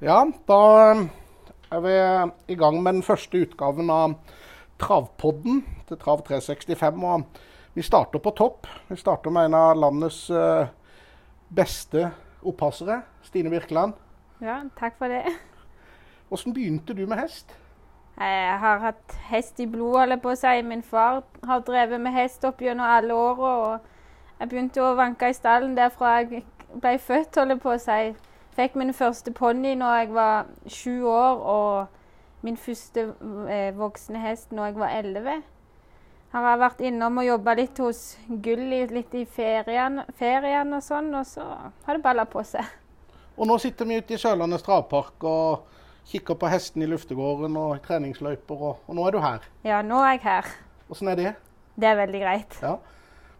Ja, da er vi i gang med den første utgaven av Travpodden til Trav 365. Og vi starter på topp. Vi starter med en av landets eh, beste oppassere, Stine Birkeland. Ja, takk for det. Hvordan begynte du med hest? Jeg har hatt hest i blodet, holder på å si. Min far har drevet med hest opp gjennom alle åra. Jeg begynte å vanke i stallen derfra jeg ble født, holder på å si. Fikk min første ponni når jeg var sju år, og min første eh, voksne hest når jeg var elleve. Har jeg vært innom og jobba litt hos Gulli litt i ferien, ferien og sånn, og så har det balla på seg. Og nå sitter vi ute i Sørlandet travpark og kikker på hestene i luftegården og treningsløyper, og, og, nå er du her. Ja, nå er jeg her. Åssen er det? Det er veldig greit. Ja.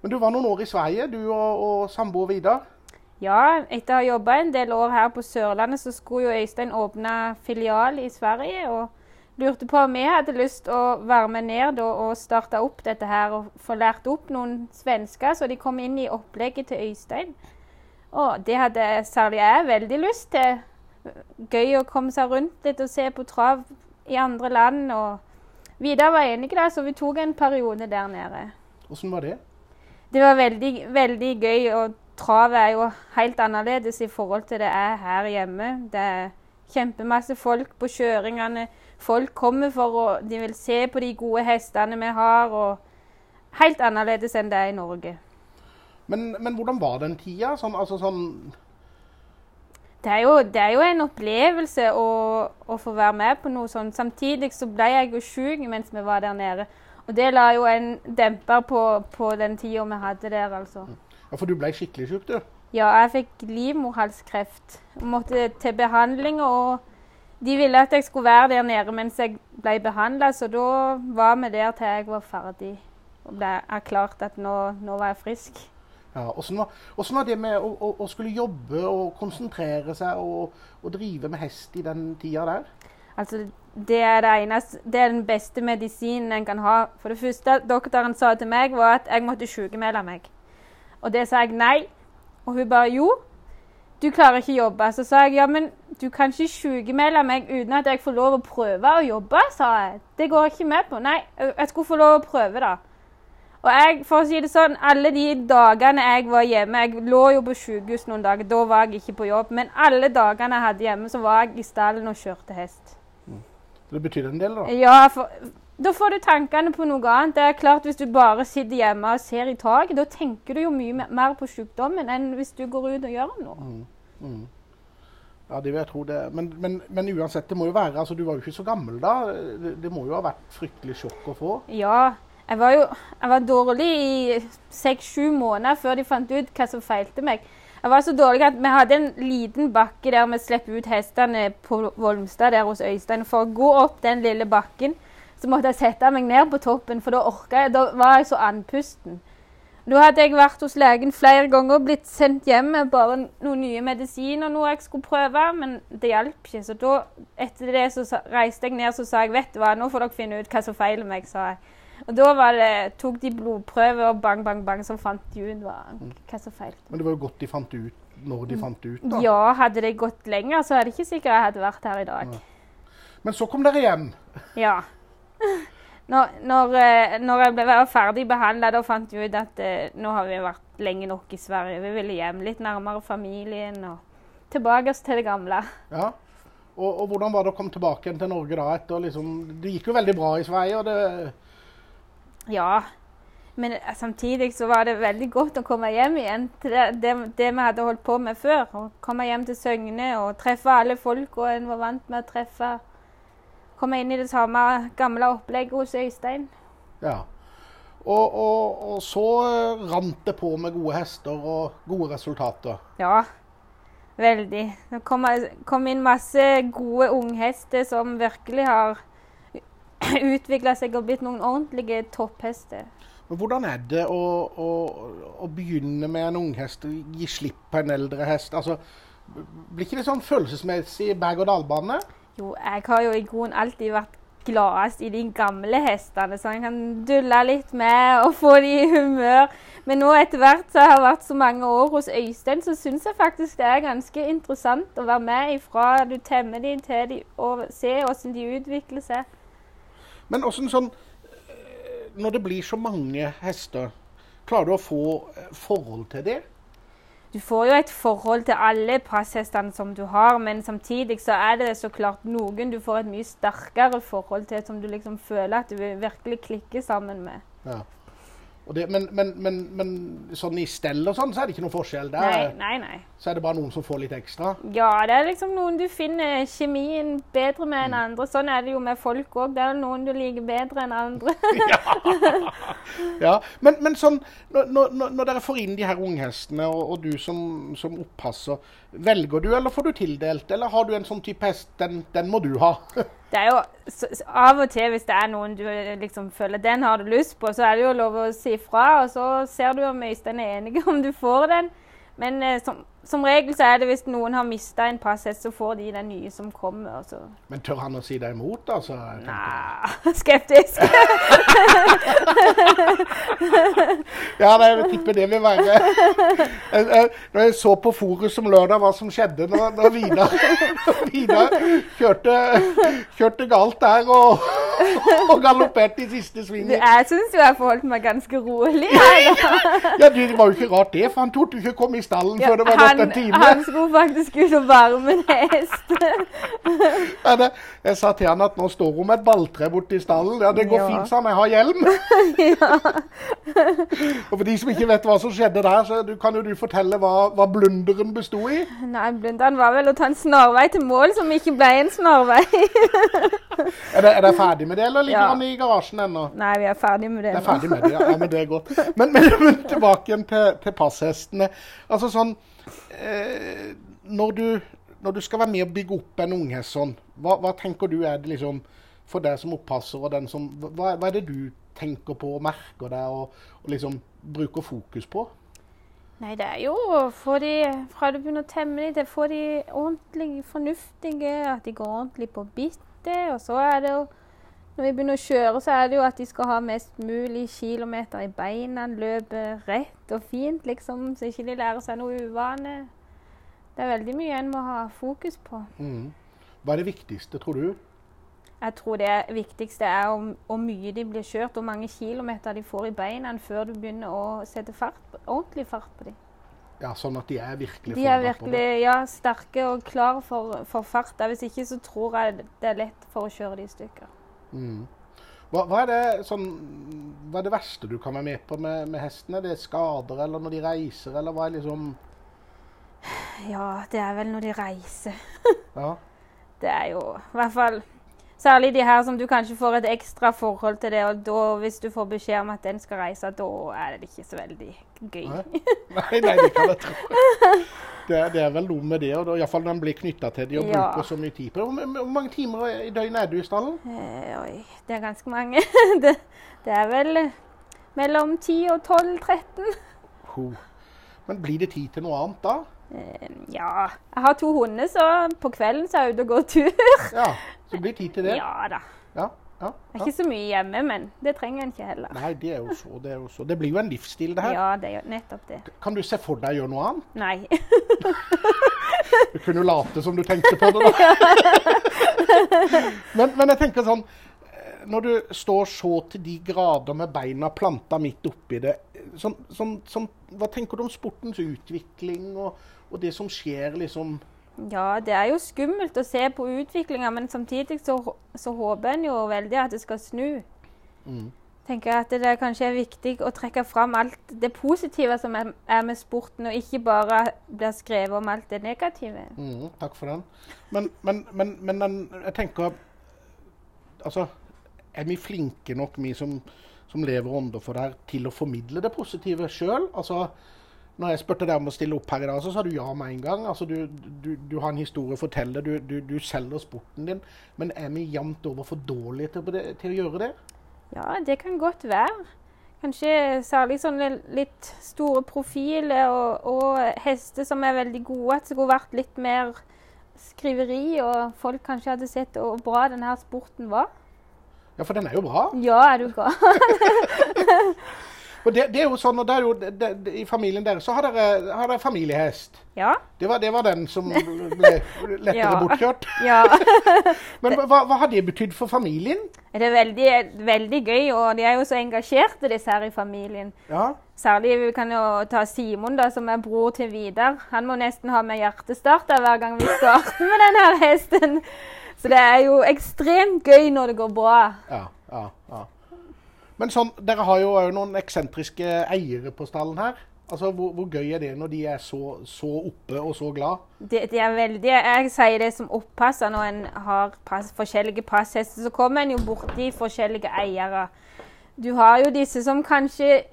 Men du var noen år i Sverige, du og, og samboer Vidar? Ja, etter å ha jobba en del år her på Sørlandet, så skulle jo Øystein åpne filial i Sverige. Og lurte på om vi hadde lyst å være med ned og starte opp dette her. Og få lært opp noen svensker, så de kom inn i opplegget til Øystein. Og det hadde særlig jeg veldig lyst til. Gøy å komme seg rundt litt og se på trav i andre land. og Vidar var enig da, så vi tok en periode der nede. Hvordan var det? Det var veldig, veldig gøy. og trav er jo helt annerledes i forhold til det er her hjemme. Det er kjempemasse folk på kjøringene. Folk kommer for å De vil se på de gode hestene vi har. og Helt annerledes enn det er i Norge. Men, men hvordan var den tida? Sånn, altså sånn det er, jo, det er jo en opplevelse å, å, få være med på noe sånt. Samtidig så ble jeg jo sjuk mens vi var der nede. Og det la jo en demper på, på den tida vi hadde der, altså. Mm. Ja, For du ble skikkelig syk, du? Ja, jeg fikk livmorhalskreft. Måtte til behandling. og De ville at jeg skulle være der nede mens jeg ble behandla, så da var vi der til jeg var ferdig. Og ble erklært at nå, nå var jeg frisk. Ja, Åssen var, var, det med å, å, å, skulle jobbe og konsentrere seg og, og, drive med hest i den tida der? Altså, det er, det, eneste, det er den beste medisinen en kan ha. For det første doktoren sa til meg, var at jeg måtte sykemelde meg. Og det sa jeg nei. Og hun bare jo, du klarer ikke å jobbe. Så sa jeg ja, men du kan ikke sjukemelde meg uten at jeg får lov å prøve å jobbe, sa jeg. Det går jeg ikke med på. Nei, jeg skulle få lov å prøve, da. Og jeg, for å si det sånn, alle de dagene jeg var hjemme Jeg lå jo på sykehus noen dager, da var jeg ikke på jobb. Men alle dagene jeg hadde hjemme, så var jeg i stallen og kjørte hest. Mm. Det betydde en del, da? Ja, for da får du tankene på noe annet. Det er klart Hvis du bare sitter hjemme og ser i taket, da tenker du jo mye mer på sykdommen enn hvis du går ut og gjør noe. Mm. Mm. Ja, det vil jeg tro det. Men, men, men, uansett, det må jo være altså Du var jo ikke så gammel da. Det, det må jo ha vært fryktelig sjokk å få? Ja. Jeg var jo jeg var dårlig i seks-sju måneder før de fant ut hva som feilte meg. Jeg var så dårlig at Vi hadde en liten bakke der vi slipper ut hestene på Volmstad der hos Øystein. For å gå opp den lille bakken så måtte jeg sette meg ned på toppen, for da orka jeg. Da var jeg så andpusten. Da hadde jeg vært hos legen flere ganger og blitt sendt hjem med bare noen nye medisiner, noe jeg skulle prøve, men det hjalp ikke. Så da, etter det så reiste jeg ned og sa jeg, vet du hva, nå får dere finne ut hva som feiler meg, sa jeg. Og da det, tok de blodprøver, og bang, bang, bang, så fant de ut hva, hva som feilte. Men det var jo godt de fant ut når de fant ut, da? Ja, hadde det gått lenger, så er det ikke sikkert jeg hadde vært her i dag. Ja. Men så kom dere hjem? Ja. Når, når, eh, når jeg ble ferdig behandla, da fant vi ut at eh, nå har vi vært lenge nok i Sverige. Vi ville hjem, litt nærmere familien og tilbake til det gamle. Ja, og, og, hvordan var det å komme tilbake til Norge da? etter liksom, Det gikk jo veldig bra i Sverige. og det... Ja, men eh, samtidig så var det veldig godt å komme hjem igjen til det, det, det vi hadde holdt på med før. Å komme hjem til Søgne og treffe alle folk og en var vant med å treffe komme inn i det samme gamle opplegget hos Øystein. Ja. Og, og, og, så eh, rant det på med gode hester og gode resultater. Ja, veldig. Det kom, kom inn masse gode unghester som virkelig har utvikla seg og blitt noen ordentlige topphester. Men Hvordan er det å, å, å begynne med en unghest og gi slipp på en eldre hest? Altså, blir ikke det sånn følelsesmessig berg-og-dal-bane? Jo, jeg har jo i grunnen alltid vært gladest i de gamle hestene, så jeg kan dulle litt med og få de i humør. Men nå etter hvert så har jeg vært så mange år hos Øystein, så syns jeg faktisk det er ganske interessant å være med ifra du temmer de til de, og se hvordan de utvikler seg. Men åssen sånn eh, Når det blir så mange hester, klarer du å få eh, forhold til det? Du får jo et forhold til alle passhestene som du har, men samtidig så er det så klart noen du får et mye sterkere forhold til, som du liksom føler at du virkelig klikker sammen med. Ja. Det, men, men, men, men sånn i stell og sånn, så er det ikke noen forskjell. Der Nei, nei, nei. så er det bare noen som får litt ekstra. Ja, det er liksom noen du finner kjemien bedre med enn andre. Sånn er det jo med folk òg. Det er noen du liker bedre enn andre. Ja, men, men sånn, når, når, når dere får inn de her unghestene, og, og du som, som oppasser, velger du, eller får du tildelt? Eller har du en sånn type hest, den, den må du ha? Det er jo så, Av og til, hvis det er noen du liksom føler den har du lyst på, så er det jo lov å si fra, og så ser du om Øystein er enig om du får den. Men eh, som, som regel så er det hvis noen har mista en passhest, så får de den nye som kommer. Så. Men tør han å si deg imot, altså? jeg. Nei, skeptisk. Ja, nei, jeg tipper det vil være jeg, jeg, Når jeg så på Forus som lørdag hva som skjedde når, når Vidar, Vida kjørte, kjørte galt der og, og galopperte i siste svingen jeg syns jo jeg forholdt meg ganske rolig. Ja, Det var jo ikke rart, det, for han torde ikke komme i stallen før det var gått en time. han skulle faktisk ut og varme en hest. Ja, det, jeg sa til han at nå står hun med et balltre borti stallen. Ja, det går Ja. fint, sa han. Jeg har hjelm. og for de som ikke vet hva som skjedde der, så du, kan jo du fortelle hva, hva blunderen bestod i? Nei, blunderen var vel å ta en snarvei til mål som ikke ble en snarvei. Er det, er det ferdig med det, eller ligger Ja. han i garasjen ennå? Nei, vi er ferdig med det Det er ferdig med det, ja. ja men det er godt. Men, men, men tilbake igjen til, til passhestene. Altså sånn eh, når, du, når du skal være med og bygge opp en unghest sånn, hva, hva tenker du er det liksom for deg som oppasser, og den som hva, hva er det du tenker på og merker deg og, og liksom bruker fokus på? Nei, det er jo å få de, fra du begynner å temme dem, til å få de ordentlig fornuftige, at de går ordentlig på bittet. Og så er det jo, når vi begynner å kjøre, så er det jo at de skal ha mest mulig kilometer i beina, løpe rett og fint, liksom, så ikke de lærer seg noe uvane. Det er veldig mye en må ha fokus på. Mm. Hva er det viktigste, tror du? Jeg tror det viktigste er om- hvor mye de blir kjørt, hvor mange kilometer de får i beina før du begynner å sette fart, ordentlig fart på dem. Ja, Sånn at de er virkelig De er virkelig ja, sterke og klare for, for fart. Hvis ikke så tror jeg det er lett for å kjøre de i stykker. Mm. Hva, hva, er det, sånn, hva er det verste du kan være med på med, med hestene? Det er skader, eller når de reiser, eller hva er liksom Ja, det er vel når de reiser. Ja. Det er jo i hvert fall Særlig de her som du kanskje får et ekstra forhold til det, og da, hvis du får beskjed om at den skal reise, da er det ikke så veldig gøy. Nei. Nei, nei, det kan jeg tro. Det, det er vel noe med det, og da- i hvert fall når den blir knytta til de og Ja. bruker så mye tid på det. Hvor, mange timer i døgnet er du i stallen? Eh, oi, det er ganske mange. det, det er vel mellom 10 og 12-13. Ho. Men blir det tid til noe annet da? Eh, ja. Jeg har to hunder, så på kvelden så er jeg ute og går tur. Ja, så blir tid til det? Ja da. Ja, ja, Det er ikke så mye hjemme, men det trenger en ikke heller. Nei, det er jo så. Det, er jo så. det blir jo en livsstil, det her. Ja, det er nettopp det. Kan du se for deg å gjøre noe annet? Nei. Du kunne jo late som du tenkte på det, da. men, men jeg tenker sånn eh, Når du står så til de grader med beina planta midt oppi det, sånn, sånn, sånn, hva tenker du om sportens utvikling og, og det som skjer, liksom? Ja, det er jo skummelt å se på utviklinga, men samtidig så, så håper en jo veldig at det skal snu. Mm. tenker jeg at det kanskje er viktig å trekke fram alt det positive som er, er med sporten, og ikke bare blir skrevet om alt det negative. Mm, takk for den. Men, men, men, men den, jeg tenker Altså, er vi flinke nok, vi som, som lever ånder for det her, til å formidle det positive sjøl? Altså, når jeg spurte deg om å stille opp her i dag, så sa du ja med en gang. Altså, du, du, du har en historie å fortelle, du, du, du selger sporten din. Men er vi jevnt over for dårlige til, det, til å gjøre det? Ja, det kan godt være. Kanskje særlig sånne litt store profiler og, og hester som er veldig gode. At det skulle vært litt mer skriveri, og folk kanskje hadde sett hvor bra denne sporten var. Ja, for den er jo bra. Ja, er du gal? Og det, det er jo sånn, og jo, det, det, I familien deres så har dere, har dere familiehest. Ja. Det var, det var den som ble lettere Ja. bortkjørt. ja. Men hva, hva har det betydd for familien? Det er veldig, veldig gøy, og de er jo så engasjerte, disse her i familien. Ja, Særlig vi kan jo ta Simon, da, som er bror til Vidar. Han må nesten ha med hjertestarter hver gang vi starter med denne hesten. Så det er jo ekstremt gøy når det går bra. ja. Men sånn, dere har jo òg noen eksentriske eiere på stallen her. Altså, hvor, hvor gøy er det når de er så, så oppe og så glad? Det, det er veldig, Jeg sier det som oppasser når en har pass, forskjellige passhester. Så kommer en jo borti forskjellige eiere. Du har jo disse som kanskje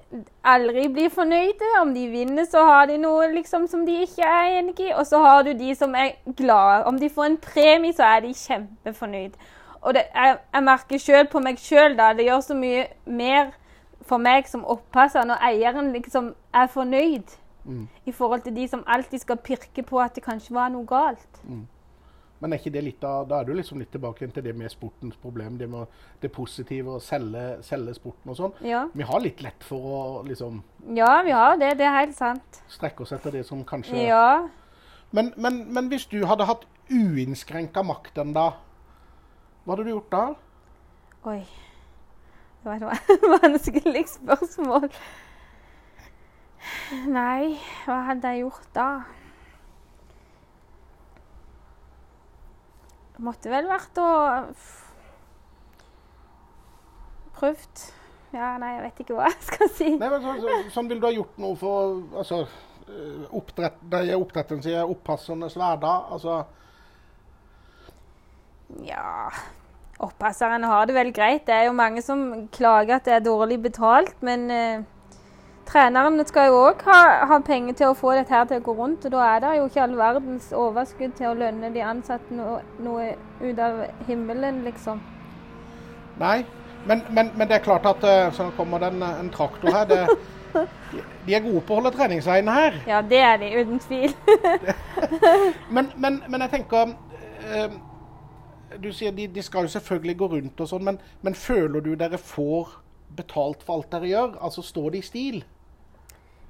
aldri blir fornøyde. Om de vinner, så har de noe liksom som de ikke er enig i. Og så har du de som er glade. Om de får en premie, så er de kjempefornøyd. Og det, jeg, jeg merker sjøl på meg sjøl, da. Det gjør så mye mer for meg som oppasser når eieren liksom er fornøyd. I forhold til de som alltid skal pirke på at det kanskje var noe galt. Men er ikke det litt av, da er du liksom litt tilbake til det med sportens problem. Det med det positive å selge, selge sporten og sånn. Ja. Vi har litt lett for å liksom Ja, vi har det. Det er helt sant. strekke oss etter det som kanskje Ja. men, men, men hvis du hadde hatt uinnskrenka makt en dag, hva hadde du gjort da? Oi. Det var et vanskelig spørsmål. Nei, hva hadde jeg gjort da? Det måtte vel vært å Prøvd. Ja, nei, jeg vet ikke hva jeg skal si. Nei, men så, så, sånn ville du ha gjort noe for altså, eh, oppdrett, nei, oppdretten sier oppassernes hverdag. Altså, Ja Oppasserne har det vel greit. Det er jo mange som klager at det er dårlig betalt, men eh, treneren skal jo òg ha, ha penger til å få dette her til å gå rundt. Og da er det jo ikke all verdens overskudd til å lønne de ansatte noe, noe ut av himmelen, liksom. nei, men, men, men det er klart at eh, så kommer det en, en traktor her. Det, de, er gode på å holde treningsveiene her. Ja, det er de, uten tvil. Men, men, men jeg tenker eh, Du sier de, de skal jo selvfølgelig gå rundt og sånn, men, men føler du dere får betalt for alt dere gjør? Altså står det i stil?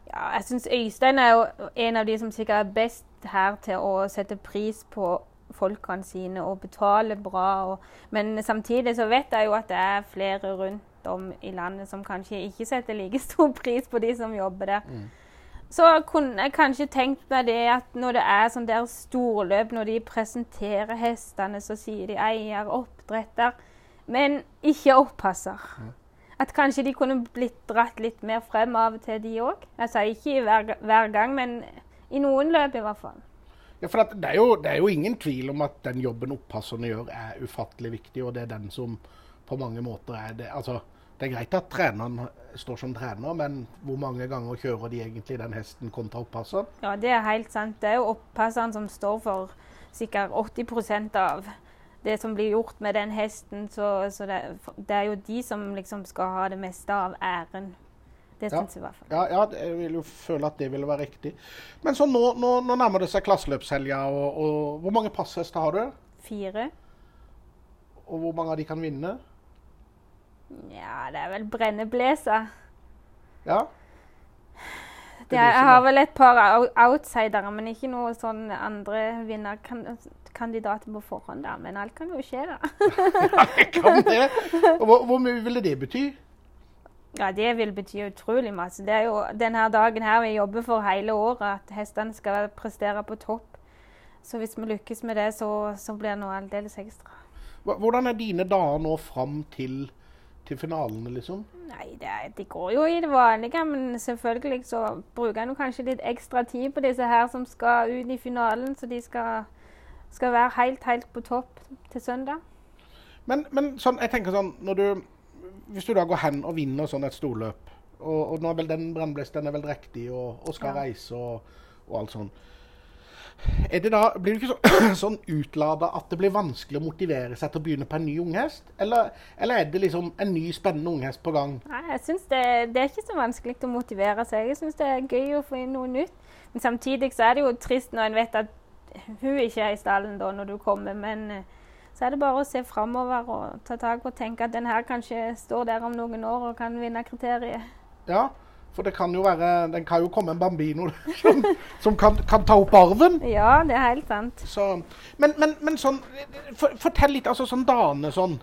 Ja, jeg syns Øystein er jo en av de som sikkert er best her til å sette pris på folkene sine og betale bra. Og, men samtidig så vet jeg jo at det er flere rundt om i landet som kanskje ikke setter like stor pris på de som jobber der. Så kunne jeg kanskje tenkt meg det at når det er sånn der storløp, når de presenterer hestene, så sier de eier, oppdretter, men ikke oppasser. At kanskje de kunne blitt dratt litt mer frem av og til, de òg. Altså ikke hver, hver gang, men i noen løp i hvert fall. Ja, for det, er jo, det er jo ingen tvil om at den jobben oppasserne gjør, er ufattelig viktig, og det er den som på mange måter er det. Altså, det er greit at treneren står som trener, men hvor mange ganger kjører de egentlig den hesten kontra oppasseren? Ja, det er helt sant. Det er jo oppasseren som står for sikkert 80% av det som blir gjort med den hesten. Så, så det, det er jo de som liksom skal ha det meste av æren. Det Ja. syns jeg i hvert fall. Ja, ja, jeg vil jo føle at det ville være riktig. Men så nå, nå, nå nærmer det seg klasseløpshelga, og, og hvor mange passhester har du? Fire. Og hvor mange av de kan vinne? Ja, det er vel brenneblæsa. Ja? Det jeg har vel et par ou- outsidere, men ikke noe sånn andre vinnerkandidater på forhånd. da. Men alt kan jo skje, da. Kan det? Og hvor, hvor mye ville det bety? Ja, det vil bety utrolig masse. Det er jo denne dagen her vi jobber for hele året, at hestene skal prestere på topp. Så hvis vi lykkes med det, så, så blir det noe aldeles ekstra. Hvordan er dine dager nå fram til, til finalene, liksom? Nei, det, de går jo i det vanlige, men selvfølgelig så bruker jeg kanskje litt ekstra tid på disse her som skal ut i finalen, så de skal, skal være helt, helt på topp til søndag. Men, men sånn, jeg tenker sånn, du, hvis du da går hen og vinner sånn et storløp, og, og nå er vel den brennblest, den er vel drektig og, og skal Ja. reise og, og alt sånn. Er det da, blir du ikke så, sånn utlada at det blir vanskelig å motivere seg til å begynne på en ny unghest? Eller, eller er det liksom en ny spennende unghest på gang? Nei, jeg synes det, det er ikke så vanskelig å motivere seg. Jeg syns det er gøy å få inn noe nytt. Men samtidig så er det jo trist når en vet at hun ikke er i stallen da når du kommer. Men eh, Så er det bare å se framover og ta tak og tenke at den her kanskje står der om noen år og kan vinne kriteriet. Ja, for det kan jo være Den kan jo komme en bambino som, som kan, kan, ta opp arven. Ja, det er helt sant. Så, men, men, men, sånn for, Fortell litt, altså sånn dane sånn.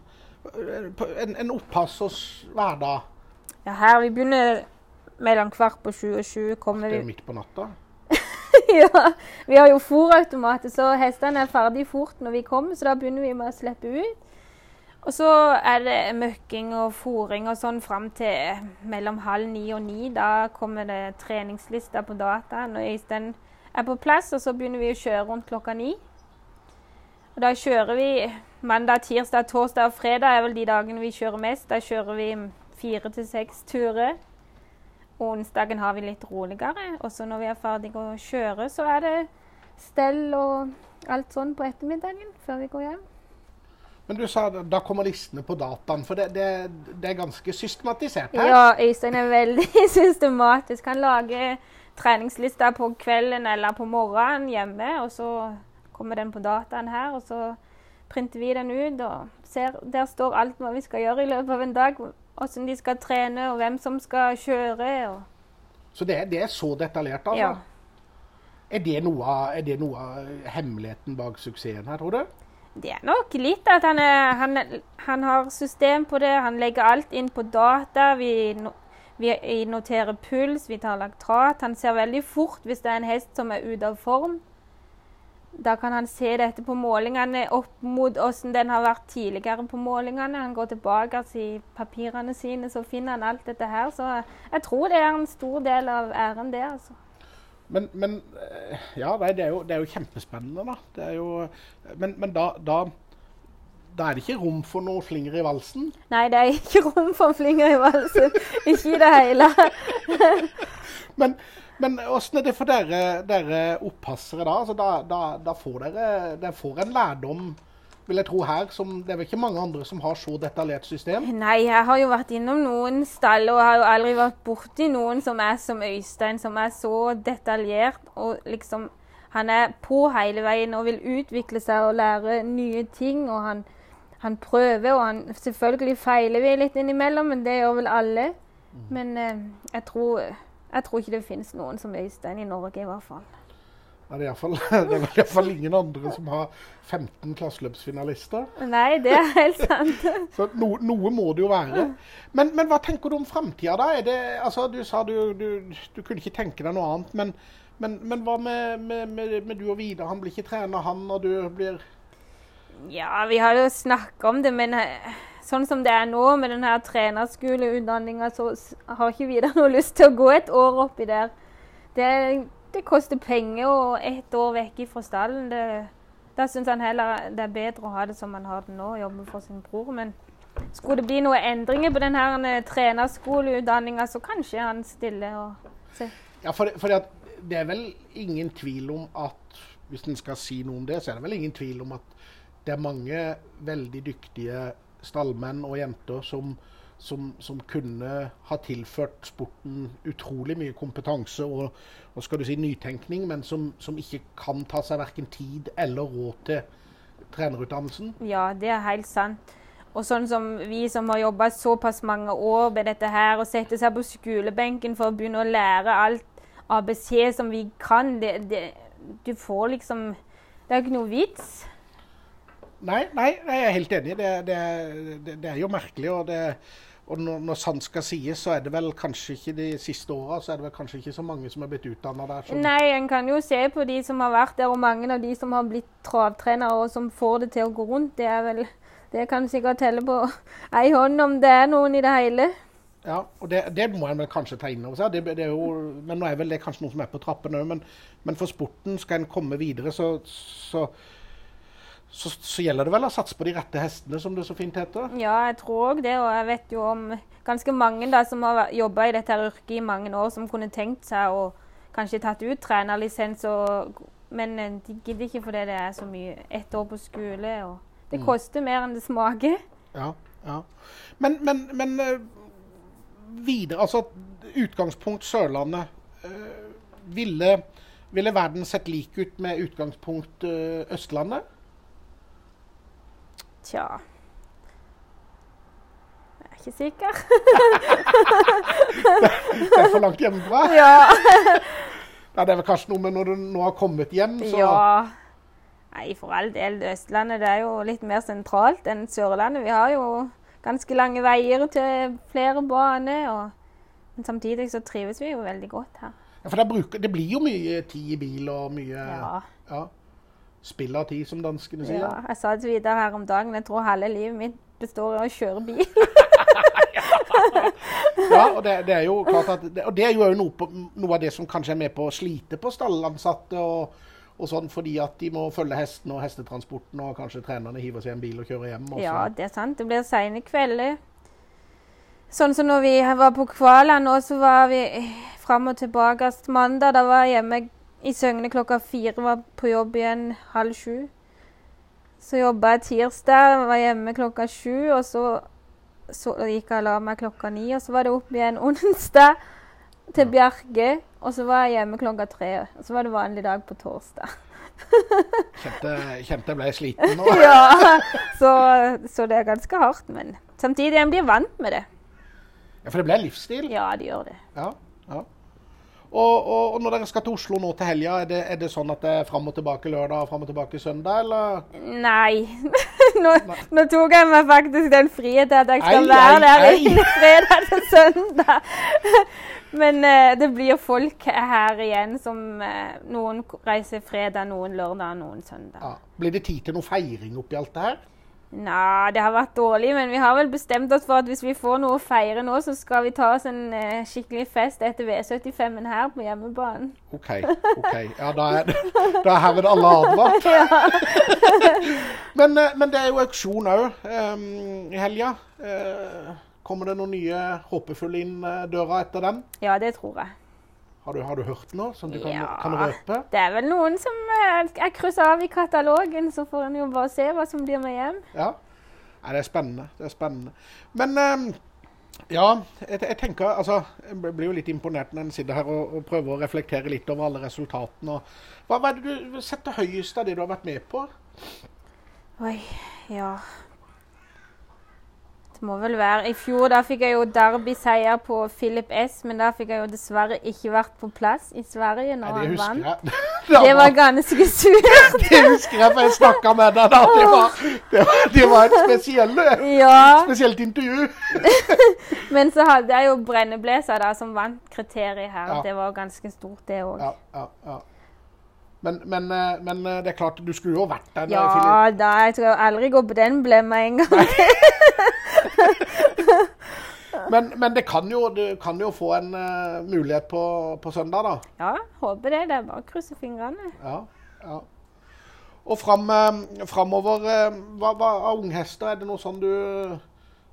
En, en opppass hos hverdag. Ja, her vi begynner mellom kvart på sju og sju. Kommer vi Det er midt på natta? ja. Vi har jo fòrautomater, så hestene er ferdig fort når vi kommer, så da begynner vi med å slippe ut. Og så er det møkking og fòring og sånn fram til mellom halv ni og ni. Da kommer det treningslister på dataen, og Øystein er på plass, og så begynner vi å kjøre rundt klokka ni. Og da kjører vi mandag, tirsdag, torsdag og fredag er vel de dagene vi kjører mest. Da kjører vi fire til seks turer. Onsdagen har vi litt roligere. Og så når vi er ferdige å kjøre, så er det stell og alt sånn på ettermiddagen før vi går hjem. Men du sa da kommer listene på dataen, for det, det, det er ganske systematisert her? Ja, Øystein er veldig systematisk. Han lager treningslister på kvelden eller på morgenen hjemme, og så kommer den på dataen her. og så printer vi den ut og ser, Der står alt hva vi skal gjøre i løpet av en dag hvordan de skal trene, og hvem som skal kjøre. Så det det er, så detaljert, altså? Ja. Er det, noe er det noe av hemmeligheten bak suksessen her, tror du? Det er nok litt at han, er, han, han, har system på det. Han legger alt inn på data. Vi, vi noterer puls, vi tar laktrat. Han ser veldig fort hvis det er en hest som er ute av form. Da kan han se dette på målingene opp mot hvordan den har vært tidligere på målingene. Han går tilbake i papirene sine, så finner han alt dette her. Så jeg tror det er en stor del av æren, det. altså. Men, men eh, Ja, nei, det, er jo, det, er jo, kjempespennende, da. Det er jo, men, men da, da, da, er det ikke rom for noe flinger i valsen? Nei, det er ikke rom for flinger i valsen. ikke i det hele. men men åssen er det for dere, dere oppassere da? Altså, da, da, da, får dere, dere får en lærdom vil jeg tro her, som Det er vel ikke mange andre som har så detaljert system? Nei, jeg har jo vært innom noen stall og har jo aldri vært borti noen som er som Øystein, som er så detaljert og liksom Han er på hele veien og vil utvikle seg og lære nye ting. og han, han prøver, og han, selvfølgelig feiler vi litt innimellom, men det gjør vel alle. Mm. Men eh, jeg tror jeg tror ikke det finnes noen som Øystein i Norge, i hvert fall. Ja, det, er det er iallfall ingen andre som har 15 klasseløpsfinalister. Nei, det er helt sant. Så no, noe må det jo være. Men, men hva tenker du om framtida, da? Det, altså, du sa du, du, du, kunne ikke tenke deg noe annet. Men, men, men hva med, med, med, med, du og Vidar? Han blir ikke trener, han, og du blir Ja, vi har jo snakka om det, men sånn som det er nå med denne trenerskoleutdanninga, så har ikke Vidar noe lyst til å gå et år oppi der. Det, det koster penger og ett år vekk fra stallen. Det, da syns han heller det er bedre å ha det som han har det nå, jobbe for sin bror. Men skulle det bli noen endringer på denne eh, trenerskoleutdanninga, så kanskje han stiller og ser. Ja, for, det, for det er vel ingen tvil om at hvis en skal si noe om det, så er det vel ingen tvil om at det er mange veldig dyktige stallmenn og jenter som, som, som, kunne ha tilført sporten utrolig mye kompetanse og, og skal du si nytenkning, men som, som ikke kan ta seg verken tid eller råd til trenerutdannelsen? Ja, det er helt sant. Og sånn som vi som har jobba såpass mange år med dette her, og setter seg på skolebenken for å begynne å lære alt ABC som vi kan, det, det, du får liksom Det er ikke noe vits. Nei, nei, jeg er helt enig. Det, det, det, det er jo merkelig. og det og når, når, sant skal sies, så er det vel kanskje ikke de siste åra så er det vel kanskje ikke så mange som er blitt utdanna der. Nei, en kan jo se på de som har vært der, og mange av de som har blitt travtrenere og som får det til å gå rundt. Det er vel Det kan sikkert telle på ei hånd om det er noen i det hele. Ja, og det, det må en vel kanskje ta inn over seg. Det, det jo, men nå er vel det kanskje noe som er på trappene òg. Men, men, for sporten, skal en komme videre, så, så så, så, gjelder det vel å satse på de rette hestene, som det så fint heter? Ja, jeg tror òg det. Og jeg vet jo om ganske mange da, som har jobba i dette yrket i mange år, som kunne tenkt seg å kanskje tatt ut trenerlisens, men eh, de gidder ikke fordi det er så mye ett år på skole. og Det mm. koster mer enn det smaker. Ja, ja. Men, men, men eh, videre, altså utgangspunkt Sørlandet. Øh, ville, ville verden sett lik ut med utgangspunkt øh, Østlandet? Tja Jeg er ikke sikker. Det er for langt hjemmefra. ja. Ja, det er vel kanskje noe med når du nå har kommet hjem, så ja. Nei, for all del. Østlandet det er jo litt mer sentralt enn Sørlandet. Vi har jo ganske lange veier til flere baner. Og, men samtidig så trives vi jo veldig godt her. Ja, For det, bruker, det blir jo mye tid i bil og mye Ja. ja, spill av tid, som danskene sier. ja. Jeg sa til Vidar her om dagen jeg tror halve livet mitt består av å kjøre bil. Ja, og det, det er jo klart at det, Og det er jo noe, på, noe av det som kanskje er med på å slite på stallansatte og, og sånn, fordi at de må følge hestene og hestetransporten, og kanskje trenerne hiver seg i en bil og kjører hjem. Også. Ja, det er sant. Det blir seine kvelder. Sånn som når vi var på Kvala nå, så var vi fram og tilbake. Mandag da var jeg hjemme i Søgne klokka fire, var på jobb igjen halv sju. Så jobba jeg tirsdag, var hjemme klokka sju, og så, så gikk jeg og la meg klokka ni. Og så var det opp igjen onsdag til Bjerke, og så var jeg hjemme klokka tre. Og så var det vanlig dag på torsdag. Kjente, kjente jeg ble sliten nå. ja, så, så det er ganske hardt, men samtidig en blir vant med det. Ja, For det blir livsstil. Ja, det gjør det. Ja, ja. Og, og, og når dere skal til Oslo nå til helga, er det, er det sånn at det er fram og tilbake lørdag og fram og tilbake søndag, eller? Nei. Nå, nå tok jeg meg faktisk den frihet at jeg skal Ei, være der i fredag til søndag. Men eh, det blir folk her igjen som eh, Noen reiser fredag, noen lørdag, noen søndag. Ja. Blir det tid til noe feiring oppi alt det her? Nei, det har vært dårlig, men vi har vel bestemt oss for at hvis vi får noe å feire nå, så skal vi ta oss en eh, skikkelig fest etter V75-en her på hjemmebanen. OK. ok. Ja, da er, da er herved alle advart. men, eh, men det er jo auksjon òg i helga. Uh, kommer det noen nye håpefulle inn eh, døra etter den? Ja, det tror jeg. Har du, har du hørt noe som du kan, Ja. kan røpe? Det er vel noen som jeg er krysset av i katalogen, så får en jo bare se hva som blir med hjem. Ja. Nei, det er spennende. Det er spennende. Men um, ja, jeg, jeg tenker altså Jeg blir jo litt imponert når en sitter her og, og prøver å reflektere litt over alle resultatene. Hva, hva er det du setter høyest av det du har vært med på? Oi, ja. Det må vel være I fjor da fikk jeg jo Derby-seier på Philip S, men da fikk jeg jo dessverre ikke vært på plass i Sverige når Nei, han vant. jeg. Det var ganske surt. Det husker jeg, for jeg snakka med deg da. Det var, det var, det var et spesiell, Ja, spesielt intervju. men så hadde jeg jo Brenneblæser da, som vant kriteriet her. Ja. Det var ganske stort, det òg. Ja, ja, ja. Men, men, eh, men eh, det er klart, du skulle jo vært der. Ja, da, jeg tror jeg aldri gå på den blemma en gang. Men, men det kan jo, du kan jo få en uh, mulighet på, på søndag, da. Ja, håper det. Det er bare å krysse fingrene. Ja, ja. Og fram, uh, framover, uh, hva, hva av unghester, er det noe sånn du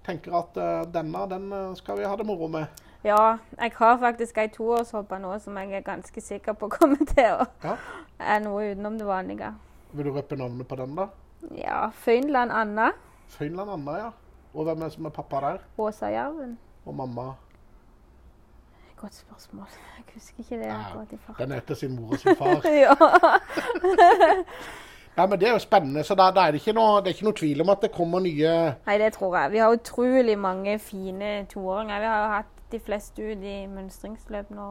tenker at denne, den skal vi ha det moro med? Ja, jeg har faktisk ei toårshopper nå som jeg er ganske sikker på kommer til å Ja. er noe utenom det vanlige. Vil du røpe navnet på den, da? Ja, Føynland Anna. Føynland Anna, ja. Og hvem er som er pappa der? Åsa Jarven. Og mamma? Godt spørsmål. Jeg husker ikke det akkurat i farten. Den heter sin mor og sin far. ja. Nei, men Det er jo spennende, så da, da er det, ikke noe, det er ikke noe tvil om at det kommer nye Nei, det tror jeg. Vi har utrolig mange fine toåringer. Vi har jo hatt de fleste ut i mønstringsløp nå.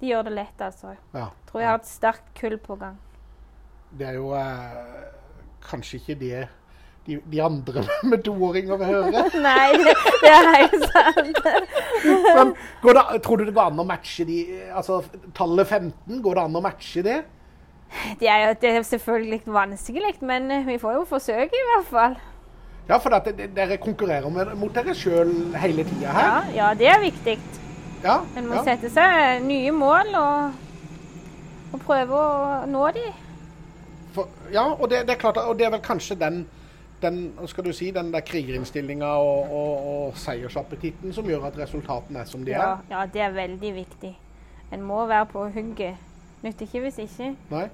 De gjør det lett, altså. ja, Tror jeg har et sterkt kull på gang. Det er jo eh, kanskje ikke det de, de andre med toåringer vil høre. Nei, det, det er helt sant. Men går det, tror du det går an å matche de Altså tallet 15, går det an å matche det? Det er jo det er selvfølgelig vanskelig, men vi får jo forsøke i hvert fall. Ja, for at dere konkurrerer med, mot dere sjøl hele tida her. Ja, ja, det er viktig. Ja, En må ja. sette seg nye mål og, og prøve å nå de. For, ja og det, det er klart, og det er vel kanskje den, den skal du si, den der krigerinnstillinga og, og, og seiersappetitten som gjør at resultatene er som de Ja, er. ja, det er veldig viktig. En må være på hugget. Nytter ikke hvis ikke. Nei?